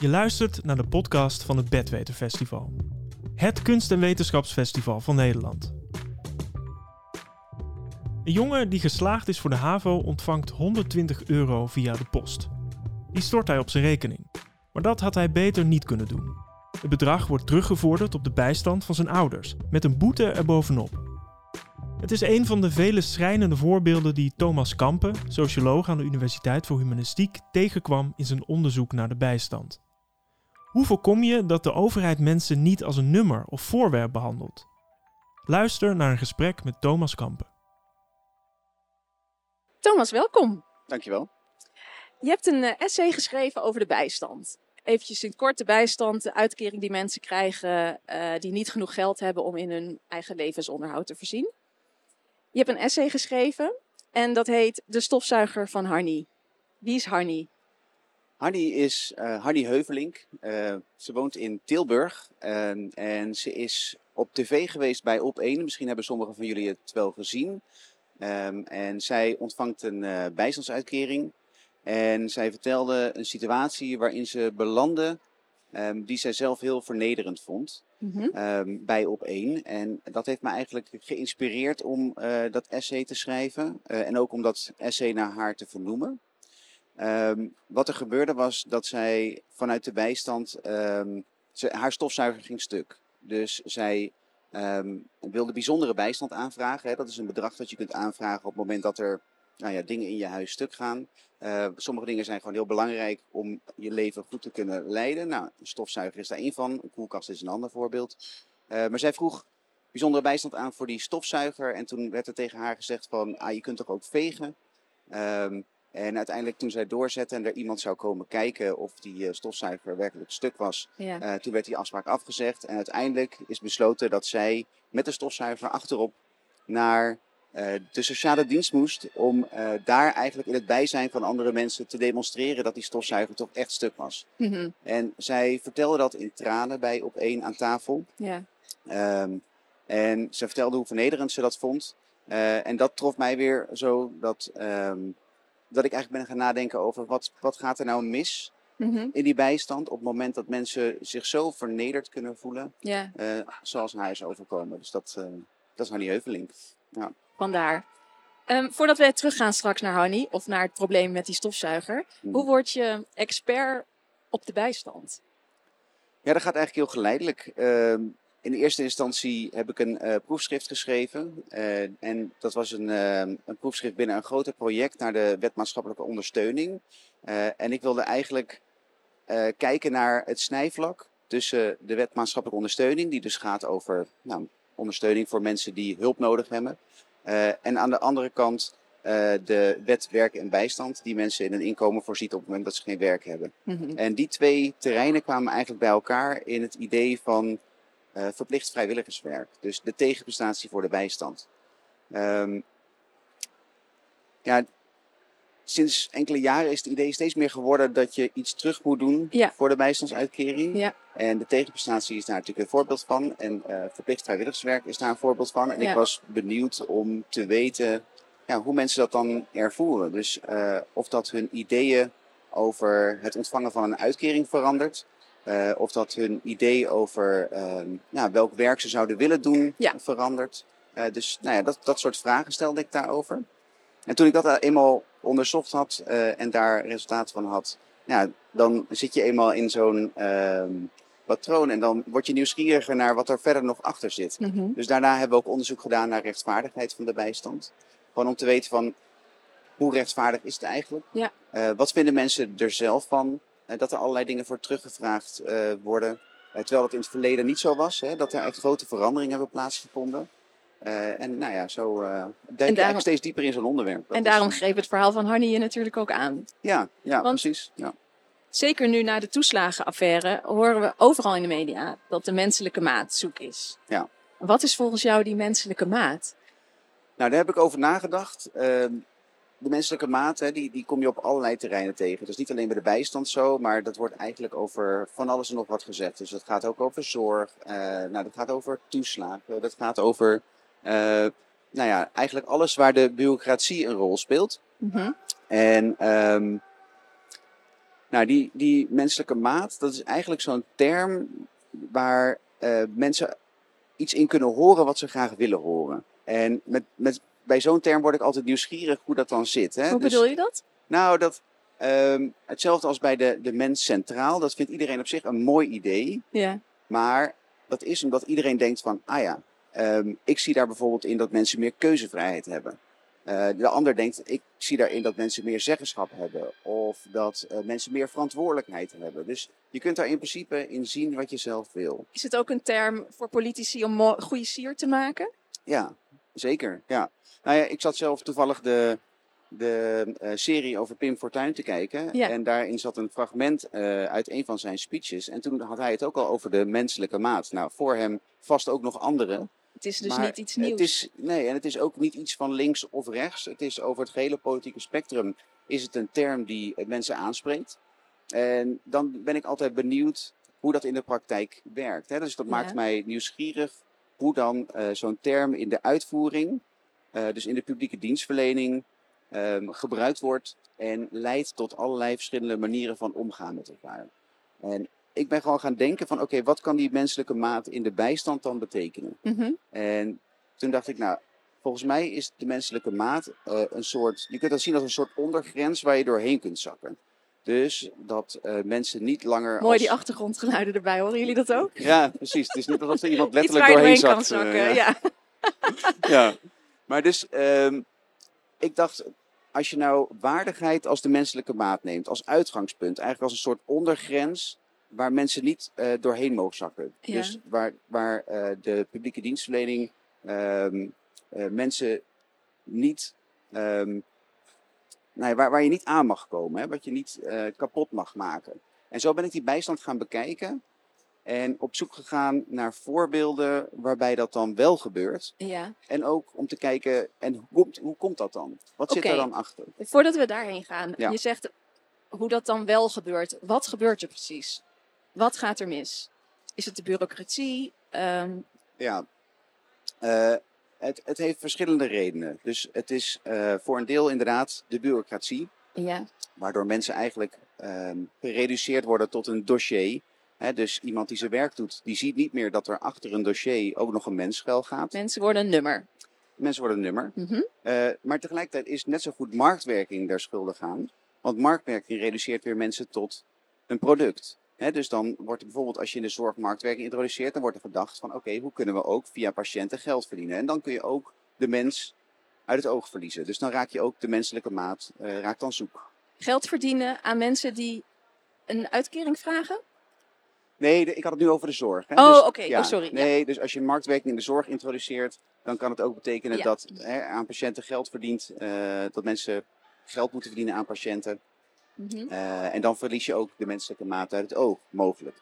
Je luistert naar de podcast van het Bedweter Festival. Het kunst- en wetenschapsfestival van Nederland. Een jongen die geslaagd is voor de HAVO ontvangt 120 euro via de post. Die stort hij op zijn rekening. Maar dat had hij beter niet kunnen doen. Het bedrag wordt teruggevorderd op de bijstand van zijn ouders, met een boete erbovenop. Het is een van de vele schrijnende voorbeelden die Thomas Kampen, socioloog aan de Universiteit voor Humanistiek, tegenkwam in zijn onderzoek naar de bijstand. Hoe voorkom je dat de overheid mensen niet als een nummer of voorwerp behandelt? Luister naar een gesprek met Thomas Kampen. Thomas, welkom. Dankjewel. Je hebt een eh, essay geschreven over de bijstand. Eventjes in het kort de bijstand, de uitkering die mensen krijgen eh, die niet genoeg geld hebben om in hun eigen levensonderhoud te voorzien. Je hebt een essay geschreven en dat heet De stofzuiger van Harnie. Wie is Harnie? Hardy is uh, Hardy Heuvelink. Uh, ze woont in Tilburg en, en ze is op tv geweest bij Op1. Misschien hebben sommigen van jullie het wel gezien. Um, en zij ontvangt een uh, bijstandsuitkering. En zij vertelde een situatie waarin ze belandde um, die zij zelf heel vernederend vond. Mm -hmm. um, bij Op1. En dat heeft me eigenlijk geïnspireerd om dat essay te schrijven. en ook om dat essay naar haar te vernoemen. Um, wat er gebeurde was dat zij vanuit de bijstand, um, ze, haar stofzuiger ging stuk. Dus zij um, wilde bijzondere bijstand aanvragen. Hè. Dat is een bedrag dat je kunt aanvragen op het moment dat er nou ja, dingen in je huis stuk gaan. Sommige dingen zijn gewoon heel belangrijk om je leven goed te kunnen leiden. Nou, een stofzuiger is daar één van, een koelkast is een ander voorbeeld. Maar zij vroeg bijzondere bijstand aan voor die stofzuiger. En toen werd er tegen haar gezegd van, ah, je kunt toch ook vegen? En uiteindelijk toen zij doorzette en er iemand zou komen kijken of die stofzuiger werkelijk stuk was, ja. uh, toen werd die afspraak afgezegd. En uiteindelijk is besloten dat zij met de stofzuiger achterop naar uh, de sociale dienst moest om uh, daar eigenlijk in het bijzijn van andere mensen te demonstreren dat die stofzuiger toch echt stuk was. Mm -hmm. En zij vertelde dat in tranen bij op één aan tafel. Ja. Um, en ze vertelde hoe vernederend ze dat vond. en dat trof mij weer zo dat... Um, dat ik eigenlijk ben gaan nadenken over wat, wat gaat er nou mis mm-hmm. in die bijstand op het moment dat mensen zich zo vernederd kunnen voelen, yeah. uh, zoals een huis overkomen. Dus dat, uh, dat is Hanny Heuvelink. Ja. Vandaar. Um, voordat we teruggaan straks naar Hanny of naar het probleem met die stofzuiger, mm. hoe word je expert op de bijstand? Ja, dat gaat eigenlijk heel geleidelijk. Uh, in de eerste instantie heb ik een uh, proefschrift geschreven. Uh, en dat was een, uh, een, proefschrift binnen een groter project naar de wet maatschappelijke ondersteuning. en ik wilde eigenlijk kijken naar het snijvlak tussen de wet maatschappelijke ondersteuning, die dus gaat over nou, ondersteuning voor mensen die hulp nodig hebben. en aan de andere kant de wet werk en bijstand, die mensen in een inkomen voorziet op het moment dat ze geen werk hebben. Mm-hmm. En die twee terreinen kwamen eigenlijk bij elkaar in het idee van uh, verplicht vrijwilligerswerk. Dus de tegenprestatie voor de bijstand. Um, ja, sinds enkele jaren is het idee steeds meer geworden dat je iets terug moet doen ja. voor de bijstandsuitkering. Ja. En de tegenprestatie is daar natuurlijk een voorbeeld van. En uh, verplicht vrijwilligerswerk is daar een voorbeeld van. En ja. ik was benieuwd om te weten ja, hoe mensen dat dan ervoeren. Dus uh, of dat hun ideeën over het ontvangen van een uitkering verandert. Uh, of dat hun idee over uh, nou, welk werk ze zouden willen doen ja. verandert. Uh, dus nou ja, dat, dat soort vragen stelde ik daarover. En toen ik dat eenmaal onderzocht had en daar resultaten van had, ja, dan zit je eenmaal in zo'n ehm, patroon en dan word je nieuwsgieriger naar wat er verder nog achter zit. Mm -hmm. Dus daarna hebben we ook onderzoek gedaan naar rechtvaardigheid van de bijstand. Gewoon om te weten van hoe rechtvaardig is het eigenlijk? Ja. wat vinden mensen er zelf van? Dat er allerlei dingen voor teruggevraagd uh, worden. Uh, terwijl het in het verleden niet zo was, hè, dat er echt grote veranderingen hebben plaatsgevonden. Uh, en nou ja, zo denk je daarom, eigenlijk steeds dieper in zo'n onderwerp. Dat en daarom is, greep het verhaal van Hanny je natuurlijk ook aan. Ja, ja Want, precies. Ja. Zeker nu na de toeslagenaffaire horen we overal in de media dat de menselijke maat zoek is. Ja. Wat is volgens jou die menselijke maat? Nou, daar heb ik over nagedacht. Uh, de menselijke maat, hè, die, die kom je op allerlei terreinen tegen. Dus niet alleen bij de bijstand zo, maar dat wordt eigenlijk over van alles en nog wat gezegd. Dus dat gaat ook over zorg, uh, nou, dat gaat over toeslagen, dat gaat over, uh, nou ja, eigenlijk alles waar de bureaucratie een rol speelt. Mm -hmm. En um, Nou, die, die menselijke maat, dat is eigenlijk zo'n term waar eh, mensen iets in kunnen horen wat ze graag willen horen. En met, met, bij zo'n term word ik altijd nieuwsgierig hoe dat dan zit. Hè? Hoe Dus- bedoel je dat? Nou, dat, ehm, hetzelfde als bij de, de mens centraal. Dat vindt iedereen op zich een mooi idee. Ja. Maar dat is omdat iedereen denkt van, ah ja, ehm, ik zie daar bijvoorbeeld in dat mensen meer keuzevrijheid hebben. Eh, de ander denkt, ik zie daarin dat mensen meer zeggenschap hebben. Of dat eh, mensen meer verantwoordelijkheid hebben. Dus je kunt daar in principe in zien wat je zelf wil. Is het ook een term voor politici om goede sier te maken? Ja, zeker. Ja. Nou ja, ik zat zelf toevallig de, de eh, serie over Pim Fortuyn te kijken. Ja. En daarin zat een fragment eh, uit een van zijn speeches. En toen had hij het ook al over de menselijke maat. Nou, voor hem vast ook nog andere. Het is dus maar niet iets nieuws. Het is, nee, en het is ook niet iets van links of rechts. Het is over het gehele politieke spectrum is het een term die eh, mensen aanspreekt. En dan ben ik altijd benieuwd hoe dat in de praktijk werkt. Hè? Dus dat Ja. maakt mij nieuwsgierig hoe dan eh, zo'n term in de uitvoering, eh, dus in de publieke dienstverlening, ehm, gebruikt wordt en leidt tot allerlei verschillende manieren van omgaan met elkaar. En ik ben gewoon gaan denken van oké, wat kan die menselijke maat in de bijstand dan betekenen? Mhm. En toen dacht ik, nou, volgens mij is de menselijke maat eh, een soort, je kunt dat zien als een soort ondergrens waar je doorheen kunt zakken. Dus dat eh, mensen niet langer. Mooi als... die achtergrondgeluiden erbij, horen jullie dat ook? Ja, precies. Het is niet alsof er iemand letterlijk doorheen zakt. kan eh, zakken, ja. ja. ja. Maar dus, ehm, ik dacht, als je nou waardigheid als de menselijke maat neemt, als uitgangspunt, eigenlijk als een soort ondergrens waar mensen niet eh, doorheen mogen zakken. Ja. Dus waar, waar de publieke dienstverlening ehm, eh, mensen niet, ehm, nou waar, waar je niet aan mag komen, hè, wat je niet eh, kapot mag maken. En zo ben ik die bijstand gaan bekijken. En op zoek gegaan naar voorbeelden waarbij dat dan wel gebeurt. ja. En ook om te kijken, en hoe komt, hoe komt dat dan? Wat zit er dan achter? Voordat we daarheen gaan, Ja. je zegt hoe dat dan wel gebeurt. Wat gebeurt er precies? Wat gaat er mis? Is het de bureaucratie? Ehm, Ja, eh, het, het heeft verschillende redenen. Dus het is eh, voor een deel inderdaad de bureaucratie, ja. waardoor mensen eigenlijk ehm, gereduceerd worden tot een dossier. Dus iemand die zijn werk doet, die ziet niet meer dat er achter een dossier ook nog een mens schuil gaat. Mensen worden een nummer. Mensen worden een nummer. Mhm. Eh, maar tegelijkertijd is net zo goed marktwerking daar schuldig aan. Want marktwerking reduceert weer mensen tot een product. Dus dan wordt er bijvoorbeeld als je in de zorg marktwerking introduceert, dan wordt er gedacht van oké, hoe kunnen we ook via patiënten geld verdienen? En dan kun je ook de mens uit het oog verliezen. Dus dan raak je ook de menselijke maat eh, raakt dan zoek. Geld verdienen aan mensen die een uitkering vragen? Nee, de- ik had het nu over de zorg. Hè? Oh, Dus, oké. Oh, sorry, ja. Nee, dus als je marktwerking in de zorg introduceert, dan kan het ook betekenen Ja. dat hè, aan patiënten geld verdient, eh, dat mensen geld moeten verdienen aan patiënten. Mhm. Eh, en dan verlies je ook de menselijke maat uit het oog, mogelijk.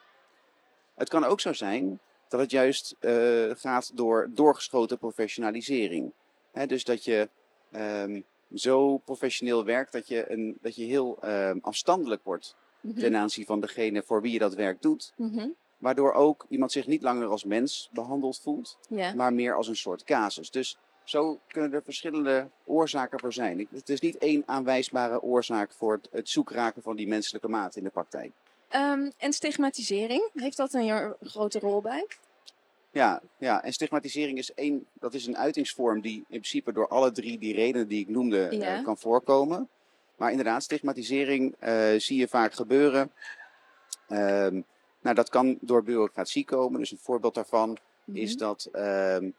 Het kan ook zo zijn dat het juist eh, gaat door doorgeschoten professionalisering. Hè, dus dat je ehm, zo professioneel werkt dat je, een, dat je heel ehm, afstandelijk wordt Mhm. ten aanzien van degene voor wie je dat werk doet. Mhm. Waardoor ook iemand zich niet langer als mens behandeld voelt, maar meer als een soort casus. Dus zo kunnen er verschillende oorzaken voor zijn. Het is niet één aanwijsbare oorzaak voor het, zoekraken van die menselijke maat in de praktijk. Ehm, en stigmatisering, heeft dat een grote rol bij? Ja, ja, en stigmatisering is, één, dat is een uitingsvorm die in principe door alle drie die redenen die ik noemde eh, kan voorkomen. Maar inderdaad, stigmatisering eh, zie je vaak gebeuren. Ehm, nou, dat kan door bureaucratie komen. Dus een voorbeeld daarvan is Mhm. dat ehm,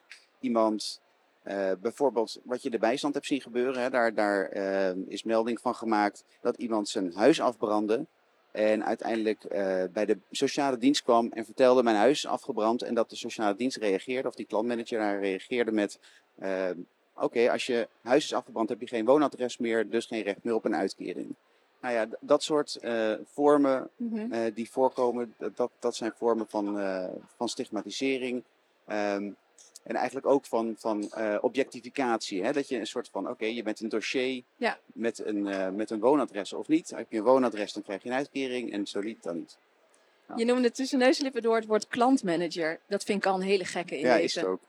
iemand, eh, bijvoorbeeld wat je de bijstand hebt zien gebeuren, hè, daar, daar ehm, is melding van gemaakt dat iemand zijn huis afbrandde. En uiteindelijk eh, bij de sociale dienst kwam en vertelde mijn huis is afgebrand. En dat de sociale dienst reageerde, of die klantmanager daar reageerde met... Oké, als je huis is afgebrand heb je geen woonadres meer, dus geen recht meer op een uitkering. Nou ja, dat soort eh, vormen Mhm. eh, die voorkomen, dat- dat, zijn vormen van, eh, van stigmatisering. Ehm, en eigenlijk ook van, van eh, objectificatie. Hè? Dat je een soort van, oké, je bent een dossier Ja. met, een, eh, met een woonadres of niet. Heb je een woonadres, dan krijg je een uitkering en zo niet, dan niet. Je noemde tussen neus en lippen door het woord klantmanager. Dat vind ik al een hele gekke in ja, deze. is het ook.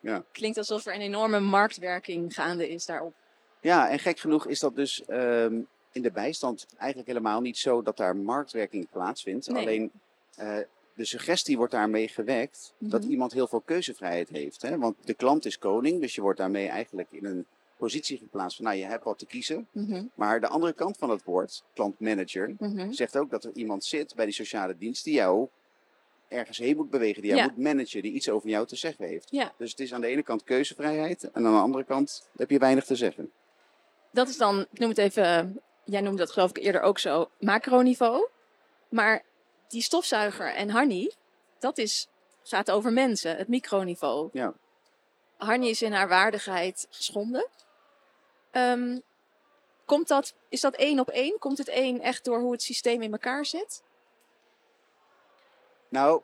Ja. Klinkt alsof er een enorme marktwerking gaande is daarop. ja, en gek genoeg is dat dus ehm, in de bijstand eigenlijk helemaal niet zo dat daar marktwerking plaatsvindt. Nee. Alleen eh, de suggestie wordt daarmee gewekt dat Mhm. iemand heel veel keuzevrijheid heeft. Hè? Want de klant is koning, dus je wordt daarmee eigenlijk in een positie geplaatst van nou je hebt wat te kiezen. Mhm, Maar de andere kant van het woord, klantmanager, mhm. zegt ook dat er iemand zit bij die sociale dienst die jou ergens heen moet bewegen, die jou Ja. moet managen, die iets over jou te zeggen heeft. Ja. Dus het is aan de ene kant keuzevrijheid en aan de andere kant heb je weinig te zeggen. Dat is dan, ik noem het even, eh, jij noemde dat geloof ik eerder ook zo, macroniveau. Maar die stofzuiger en Harnie, dat is, gaat over mensen, het microniveau. Ja. Harnie is in haar waardigheid geschonden. Ehm, komt dat, is dat één op één? Komt het één echt door hoe het systeem in elkaar zit? Nou,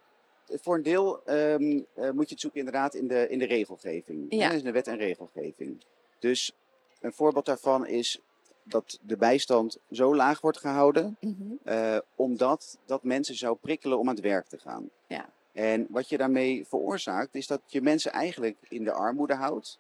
voor een deel ehm, eh, moet je het zoeken inderdaad in de, in de regelgeving. Ja. Hè, in de wet en regelgeving. Dus een voorbeeld daarvan is dat de bijstand zo laag wordt gehouden, eh, omdat dat mensen zou prikkelen om aan het werk te gaan. Ja. En wat je daarmee veroorzaakt, is dat je mensen eigenlijk in de armoede houdt,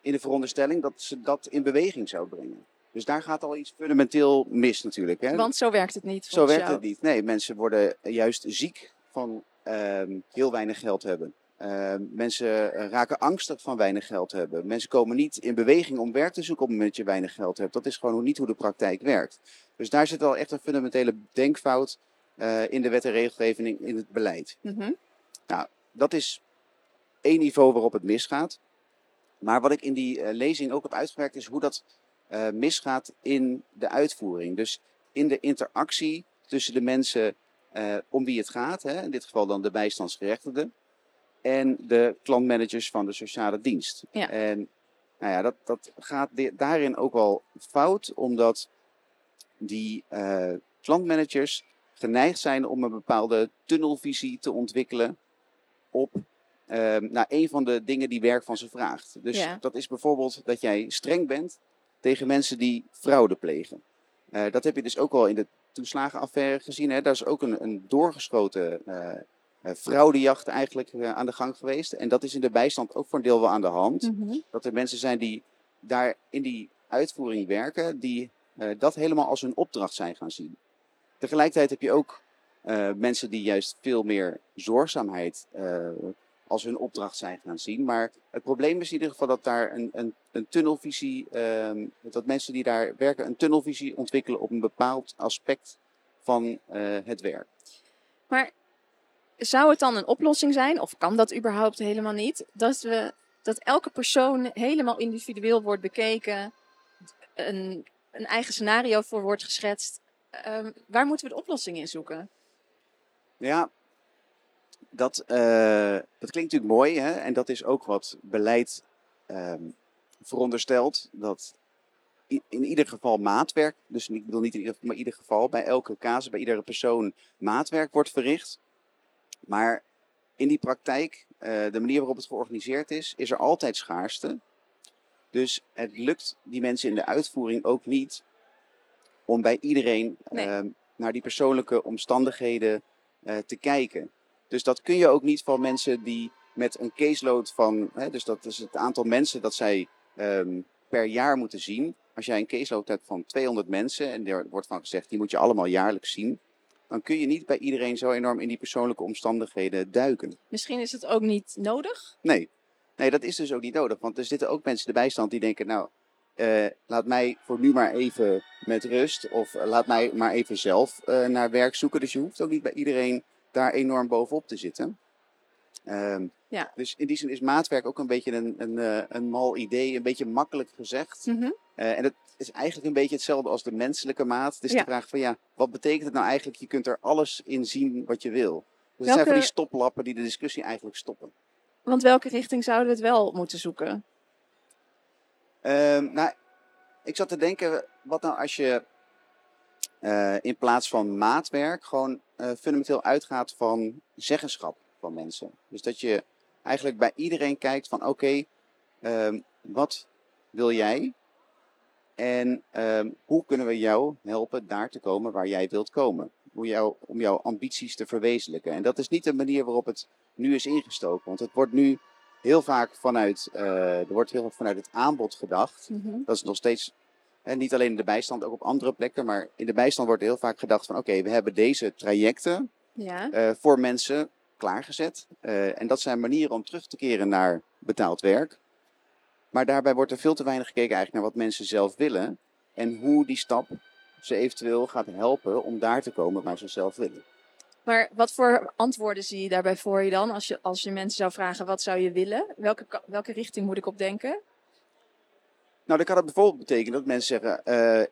in de veronderstelling dat ze dat in beweging zou brengen. Dus daar gaat al iets fundamenteel mis natuurlijk. Hè? Want zo werkt het niet. Zo werkt jou. het niet. Nee, mensen worden juist ziek van ehm, heel weinig geld hebben. Ehm, mensen eh, raken angstig van weinig geld hebben. Mensen komen niet in beweging om werk te zoeken op het moment dat je weinig geld hebt. Dat is gewoon niet hoe de praktijk werkt. Dus daar zit al echt een fundamentele denkfout eh, in de wet en regelgeving in het beleid. Mhm. Dat is één niveau waarop het misgaat. Maar wat ik in die eh, lezing ook heb uitgewerkt is hoe dat eh, misgaat in de uitvoering. Dus in de interactie tussen de mensen eh, om wie het gaat, hè, in dit geval dan de bijstandsgerechtigden, en de klantmanagers van de sociale dienst. Ja. En nou ja, dat, dat gaat daarin ook wel fout, omdat die eh, klantmanagers geneigd zijn om een bepaalde tunnelvisie te ontwikkelen op ehm, nou, een van de dingen die werk van ze vraagt. Dus Ja. dat is bijvoorbeeld dat jij streng bent tegen mensen die fraude plegen. Eh, dat heb je dus ook al in de toeslagenaffaire gezien. Hè? Daar is ook een, een doorgeschoten eh, fraudejacht eigenlijk eh, aan de gang geweest. En dat is in de bijstand ook voor een deel wel aan de hand. Mhm. Dat er mensen zijn die daar in die uitvoering werken, die eh, dat helemaal als hun opdracht zijn gaan zien. Tegelijkertijd heb je ook eh, mensen die juist veel meer zorgzaamheid eh, als hun opdracht zijn gaan zien. Maar het probleem is in ieder geval dat daar een, een, een tunnelvisie, ehm, dat mensen die daar werken een tunnelvisie ontwikkelen op een bepaald aspect van eh, het werk. Maar zou het dan een oplossing zijn, of kan dat überhaupt helemaal niet, dat, we, dat elke persoon helemaal individueel wordt bekeken, een, een eigen scenario voor wordt geschetst? Ehm, waar moeten we de oplossing in zoeken? Ja, dat, eh, dat klinkt natuurlijk mooi hè? en dat is ook wat beleid ehm, veronderstelt. Dat in ieder geval maatwerk, dus ik bedoel niet in ieder, maar in ieder geval bij elke casus, bij iedere persoon maatwerk wordt verricht. Maar in die praktijk, eh, de manier waarop het georganiseerd is, is er altijd schaarste. Dus het lukt die mensen in de uitvoering ook niet om bij iedereen Nee. ehm, naar die persoonlijke omstandigheden eh, te kijken. Dus dat kun je ook niet van mensen die met een caseload van, hè, dus dat is het aantal mensen dat zij ehm, per jaar moeten zien. Als jij een caseload hebt van 200 mensen en er wordt van gezegd, die moet je allemaal jaarlijks zien. Dan kun je niet bij iedereen zo enorm in die persoonlijke omstandigheden duiken. Misschien is het ook niet nodig. Nee. nee, dat is dus ook niet nodig. Want er zitten ook mensen de bijstand die denken, nou, eh, laat mij voor nu maar even met rust. Of eh, laat mij maar even zelf eh, naar werk zoeken. Dus je hoeft ook niet bij iedereen daar enorm bovenop te zitten. Ehm, Ja. Dus in die zin is maatwerk ook een beetje een, een, een mal idee, een beetje makkelijk gezegd. Eh, en is eigenlijk een beetje hetzelfde als de menselijke maat. Het is Ja. de vraag van ja, wat betekent het nou eigenlijk? Je kunt er alles in zien wat je wil. Dus het zijn Welke- van die stoplappen die de discussie eigenlijk stoppen. Want welke richting zouden we het wel moeten zoeken? Ehm, nou, ik zat te denken, wat nou als je eh, in plaats van maatwerk gewoon eh, fundamenteel uitgaat van zeggenschap van mensen. Dus dat je eigenlijk bij iedereen kijkt van oké, ehm, wat wil jij? En ehm, hoe kunnen we jou helpen daar te komen waar jij wilt komen? Hoe jou, om jouw ambities te verwezenlijken. En dat is niet de manier waarop het nu is ingestoken. Want het wordt nu heel vaak vanuit, eh, er wordt heel vaak vanuit het aanbod gedacht. Mhm. Dat is nog steeds En niet alleen in de bijstand, ook op andere plekken. Maar in de bijstand wordt heel vaak gedacht van oké, we hebben deze trajecten Ja. eh, voor mensen klaargezet. Eh, en dat zijn manieren om terug te keren naar betaald werk. Maar daarbij wordt er veel te weinig gekeken eigenlijk naar wat mensen zelf willen. En hoe die stap ze eventueel gaat helpen om daar te komen waar ze zelf willen. Maar wat voor antwoorden zie je daarbij voor je dan? Als je, als je mensen zou vragen, wat zou je willen? Welke, welke richting moet ik op denken? Nou, dan kan het bijvoorbeeld betekenen dat mensen zeggen: eh,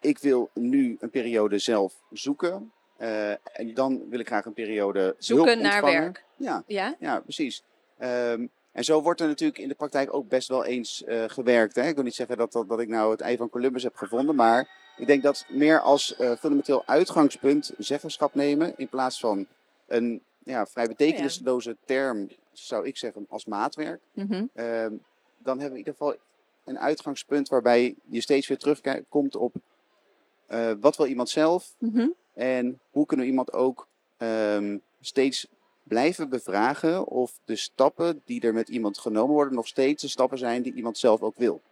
Ik wil nu een periode zelf zoeken. eh, en dan wil ik graag een periode Zoeken naar werk. Ja, Ja? ja, precies. Ehm, en zo wordt er natuurlijk in de praktijk ook best wel eens eh, gewerkt. Hè? Ik wil niet zeggen dat, dat, dat ik nou het ei van Columbus heb gevonden, maar ik denk dat meer als eh, fundamenteel uitgangspunt zeggenschap nemen in plaats van een ja, vrij betekenisloze term, zou ik zeggen, als maatwerk. Mhm. Ehm, dan hebben we in ieder geval een uitgangspunt waarbij je steeds weer terugkomt op eh, wat wil iemand zelf Mhm. en hoe kunnen we iemand ook ehm, steeds blijven bevragen of de stappen die er met iemand genomen worden nog steeds de stappen zijn die iemand zelf ook wil.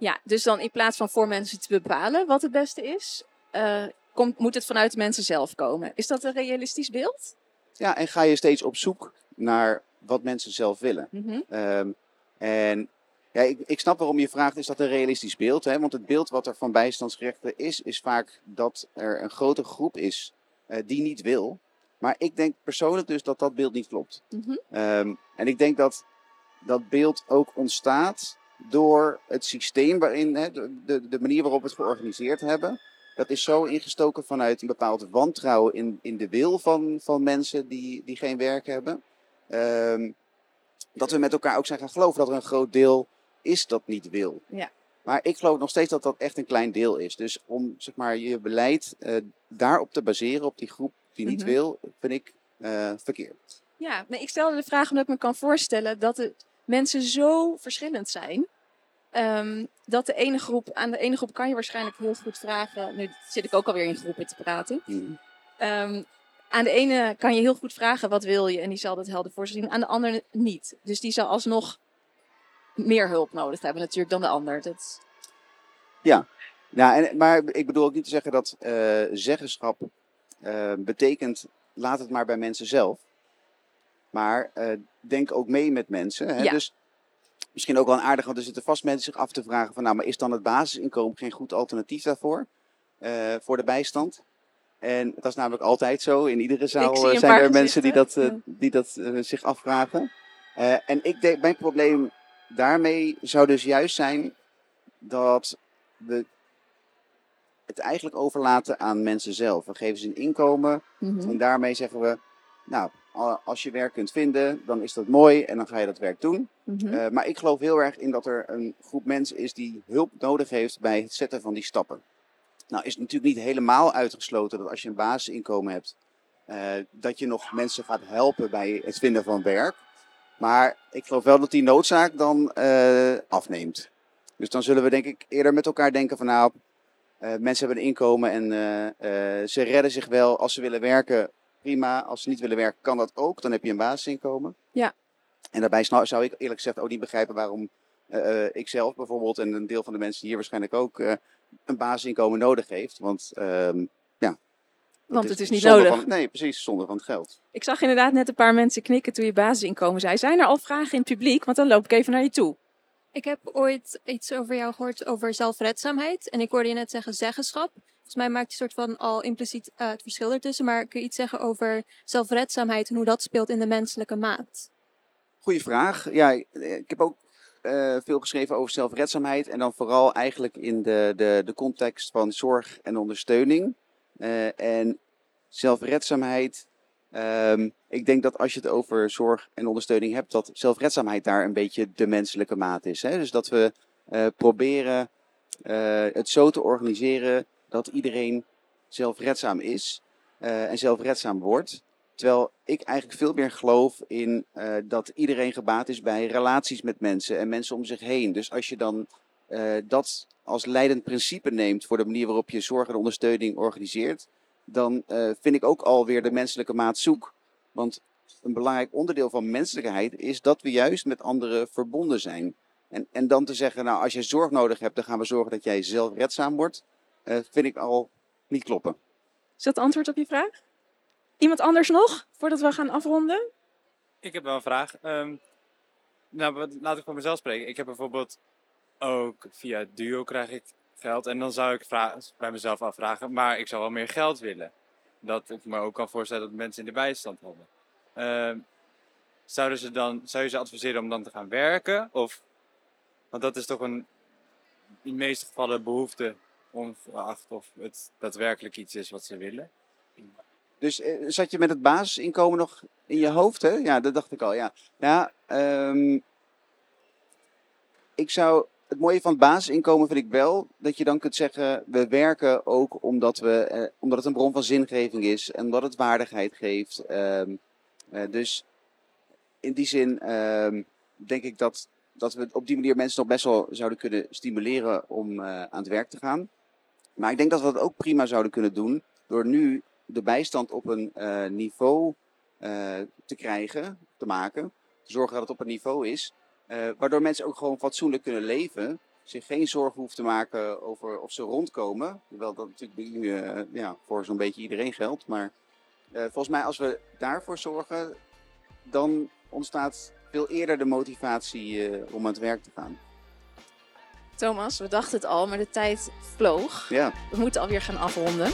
Ja, dus dan in plaats van voor mensen te bepalen wat het beste is, eh, komt, moet het vanuit de mensen zelf komen. Is dat een realistisch beeld? Ja, en ga je steeds op zoek naar wat mensen zelf willen. Mhm. Ehm, en ja, ik, ik snap waarom je vraagt, is dat een realistisch beeld? Hè? Want het beeld wat er van bijstandsgerechten is, is vaak dat er een grote groep is die niet wil. Maar ik denk persoonlijk dus dat dat beeld niet klopt. Mhm. Ehm, en ik denk dat dat beeld ook ontstaat door het systeem waarin, hè, de, de, de manier waarop we het georganiseerd hebben. Dat is zo ingestoken vanuit een bepaald wantrouwen in, in de wil van, van mensen die, die geen werk hebben. Ehm, dat we met elkaar ook zijn gaan geloven dat er een groot deel is dat niet wil. Ja. Maar ik geloof nog steeds dat dat echt een klein deel is. Dus om zeg maar, je beleid eh, daarop te baseren, op die groep die niet Mhm. wil, vind ik eh, verkeerd. Ja, nee, ik stelde de vraag omdat ik me kan voorstellen dat de mensen zo verschillend zijn. ehm, dat de ene groep, aan de ene groep kan je waarschijnlijk heel goed vragen. Nu zit ik ook alweer in groepen te praten. Ehm, aan de ene kan je heel goed vragen wat wil je en die zal dat helder voor zich zien. Aan de andere niet. Dus die zal alsnog meer hulp nodig hebben natuurlijk dan de ander. Dat, Ja, en, maar ik bedoel ook niet te zeggen dat eh, zeggenschap eh, betekent laat het maar bij mensen zelf. Maar eh, denk ook mee met mensen. Hè? Ja. Dus misschien ook wel een aardig, want er zitten vast mensen zich af te vragen van nou, maar is dan het basisinkomen geen goed alternatief daarvoor? Voor de bijstand? En dat is namelijk altijd zo. In iedere zaal zijn er mensen die dat, die dat zich afvragen. En ik denk, mijn probleem daarmee zou dus juist zijn dat we het eigenlijk overlaten aan mensen zelf. We geven ze een inkomen Mhm. en daarmee zeggen we, nou, als je werk kunt vinden, dan is dat mooi en dan ga je dat werk doen. Mhm. Eh, maar ik geloof heel erg in dat er een groep mensen is die hulp nodig heeft bij het zetten van die stappen. Nou is het natuurlijk niet helemaal uitgesloten dat als je een basisinkomen hebt, eh, dat je nog mensen gaat helpen bij het vinden van werk. Maar ik geloof wel dat die noodzaak dan eh, afneemt. Dus dan zullen we denk ik eerder met elkaar denken van nou, eh, mensen hebben een inkomen en eh, ze redden zich wel als ze willen werken. Prima, als ze niet willen werken kan dat ook. Dan heb je een basisinkomen. Ja. En daarbij zou ik eerlijk gezegd ook niet begrijpen waarom ik zelf bijvoorbeeld en een deel van de mensen hier waarschijnlijk ook een basisinkomen nodig heeft. Want, Want het is niet nodig. Van, nee, precies, zonder van het geld. Ik zag inderdaad net een paar mensen knikken toen je basisinkomen zei. Zijn er al vragen in het publiek? Want dan loop ik even naar je toe. Ik heb ooit iets over jou gehoord over zelfredzaamheid. En ik hoorde je net zeggen zeggenschap. Volgens mij maakt je soort van al impliciet eh, het verschil ertussen. Maar kun je iets zeggen over zelfredzaamheid en hoe dat speelt in de menselijke maat? Goeie vraag. Ja, ik ik heb ook eh, veel geschreven over zelfredzaamheid. En dan vooral eigenlijk in de, de, de context van zorg en ondersteuning. Eh, en zelfredzaamheid. ehm, ik denk dat als je het over zorg en ondersteuning hebt, dat zelfredzaamheid daar een beetje de menselijke maat is. Hè? Dus dat we eh, proberen eh, het zo te organiseren dat iedereen zelfredzaam is en zelfredzaam wordt. Terwijl ik eigenlijk veel meer geloof in dat iedereen gebaat is bij relaties met mensen en mensen om zich heen. Dus als je dan dat als leidend principe neemt voor de manier waarop je zorg en ondersteuning organiseert, dan eh, vind ik ook alweer de menselijke maat zoek. Want een belangrijk onderdeel van menselijkheid is dat we juist met anderen verbonden zijn. En, en dan te zeggen, nou als je zorg nodig hebt, dan gaan we zorgen dat jij zelfredzaam wordt, eh, vind ik al niet kloppen. Is dat antwoord op je vraag? Iemand anders nog, voordat we gaan afronden? Ik heb wel een vraag. Ehm, nou, laat ik voor mezelf spreken. Ik heb bijvoorbeeld ook via Duo krijg ik geld. En dan zou ik bij mezelf afvragen, maar ik zou wel meer geld willen. Dat ik me ook kan voorstellen dat mensen in de bijstand hebben. Ehm, zouden ze dan, zou je ze adviseren om dan te gaan werken? Of, want dat is toch een, in de meeste gevallen behoefte, ongeacht of het daadwerkelijk iets is wat ze willen. Dus eh, zat je met het basisinkomen nog in je hoofd, hè? Ja, dat dacht ik al, ja. Ja, ehm, ik zou... Het mooie van het basisinkomen vind ik wel dat je dan kunt zeggen, we werken ook omdat, we, eh, omdat het een bron van zingeving is en omdat het waardigheid geeft. Ehm, eh, dus in die zin ehm, denk ik dat, dat we op die manier mensen nog best wel zouden kunnen stimuleren om eh, aan het werk te gaan. Maar ik denk dat we dat ook prima zouden kunnen doen door nu de bijstand op een eh, niveau te krijgen, te maken. Te zorgen dat het op een niveau is. Eh, waardoor mensen ook gewoon fatsoenlijk kunnen leven. Zich geen zorgen hoeven te maken over of ze rondkomen. Hoewel dat natuurlijk nu eh, ja, voor zo'n beetje iedereen geldt. Maar eh, volgens mij als we daarvoor zorgen, dan ontstaat veel eerder de motivatie om aan het werk te gaan. Thomas, we dachten het al, maar de tijd vloog. Ja. We moeten alweer gaan afronden.